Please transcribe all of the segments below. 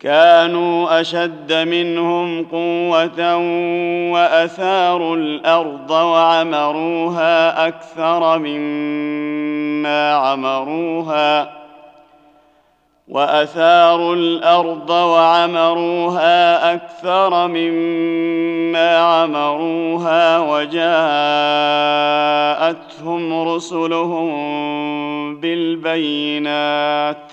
كانوا أشد منهم قوة وأثاروا الأرض وعمروها أكثر مما عمروها وأثاروا الأرض وعمروها أكثر مما عمروها وجاءتهم رسلهم بالبينات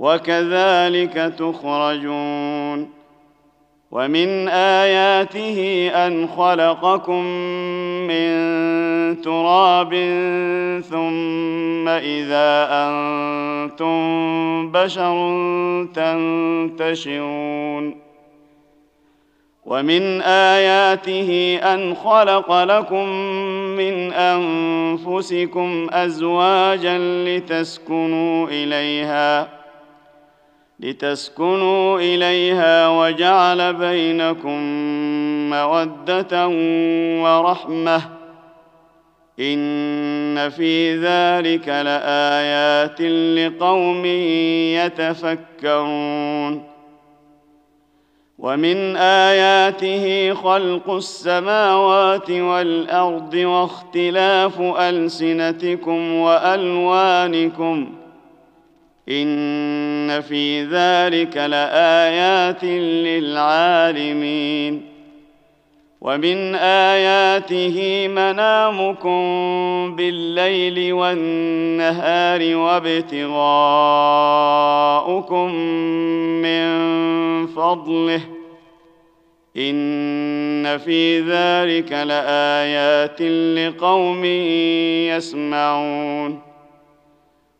وكذلك تخرجون ومن آياته أن خلقكم من تراب ثم إذا أنتم بشر تنتشرون ومن آياته أن خلق لكم من أنفسكم أزواجا لتسكنوا إليها لتسكنوا إليها وجعل بينكم مودة ورحمة إن في ذلك لآيات لقوم يتفكرون ومن آياته خلق السماوات والأرض واختلاف ألسنتكم وألوانكم ان في ذلك لايات للعالمين ومن اياته منامكم بالليل والنهار وابتغاؤكم من فضله ان في ذلك لايات لقوم يسمعون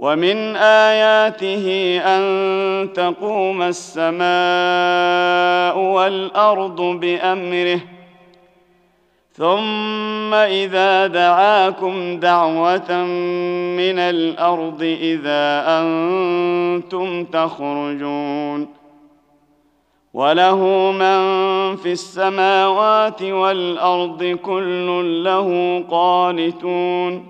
ومن آياته أن تقوم السماء والأرض بأمره. ثم إذا دعاكم دعوة من الأرض إذا أنتم تخرجون. وله من في السماوات والأرض كل له قانتون.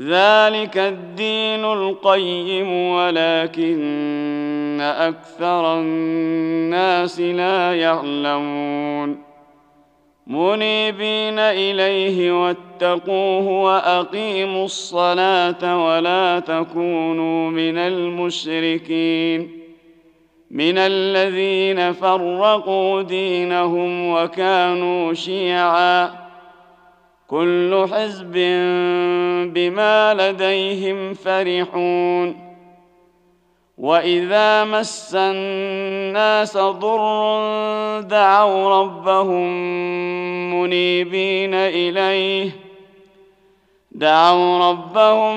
ذلك الدين القيم ولكن أكثر الناس لا يعلمون. منيبين إليه واتقوه وأقيموا الصلاة ولا تكونوا من المشركين. من الذين فرقوا دينهم وكانوا شيعا. كل حزب بما لديهم فرحون. وإذا مس الناس ضر دعوا ربهم منيبين إليه دعوا ربهم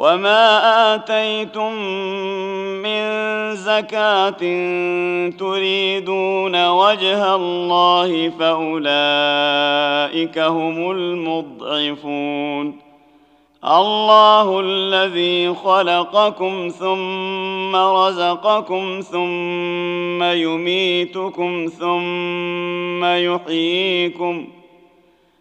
وما اتيتم من زكاه تريدون وجه الله فاولئك هم المضعفون الله الذي خلقكم ثم رزقكم ثم يميتكم ثم يحييكم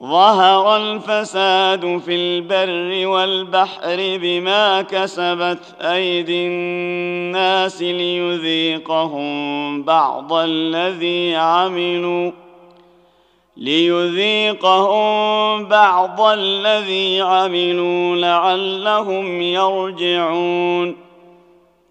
ظهر الفساد في البر والبحر بما كسبت أيدي الناس ليذيقهم بعض الذي عملوا ليذيقهم بعض الذي عملوا لعلهم يرجعون.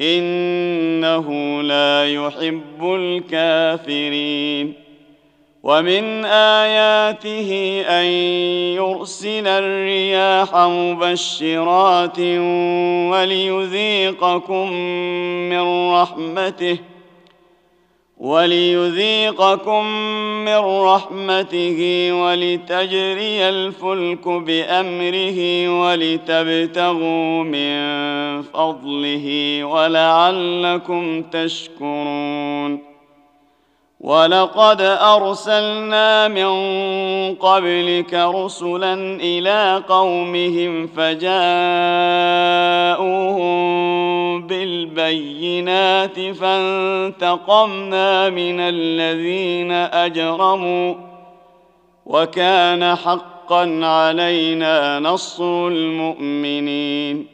إنه لا يحب الكافرين. ومن آياته أن يرسل الرياح مبشرات وليذيقكم من رحمته. وليذيقكم من رحمته ولتجري الفلك بأمره ولتبتغوا من فضله ولعلكم تشكرون. ولقد أرسلنا من قبلك رسلا إلى قومهم فجاءوهم بالبينات فانتقمنا من الذين أجرموا وكان حقا علينا نصر المؤمنين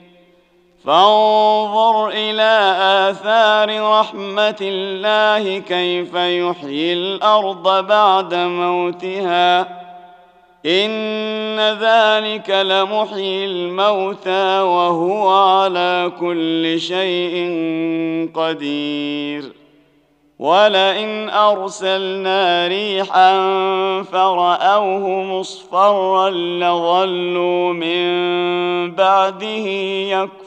فانظر إلى آثار رحمة الله كيف يحيي الأرض بعد موتها. إن ذلك لمحيي الموتى وهو على كل شيء قدير. ولئن أرسلنا ريحا فرأوه مصفرا لظلوا من بعده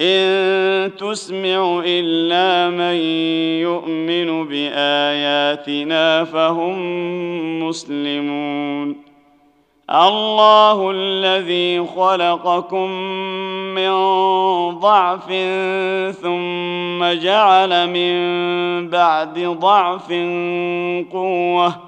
إن تسمع إلا من يؤمن بآياتنا فهم مسلمون. الله الذي خلقكم من ضعف ثم جعل من بعد ضعف قوة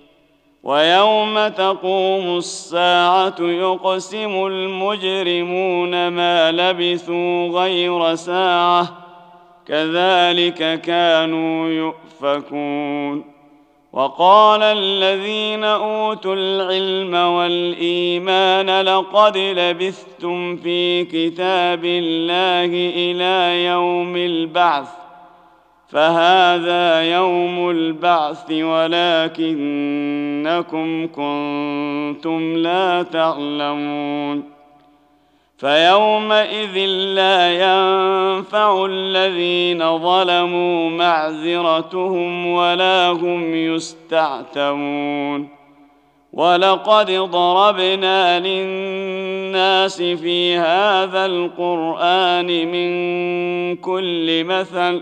ويوم تقوم الساعة يقسم المجرمون ما لبثوا غير ساعة كذلك كانوا يؤفكون. وقال الذين أوتوا العلم والإيمان لقد لبثتم في كتاب الله إلى يوم البعث فهذا يوم البعث ولكنكم كنتم لا تعلمون فيومئذ لا ينفع الذين ظلموا معذرتهم ولا هم يستعتمون ولقد ضربنا للناس في هذا القرآن من كل مثل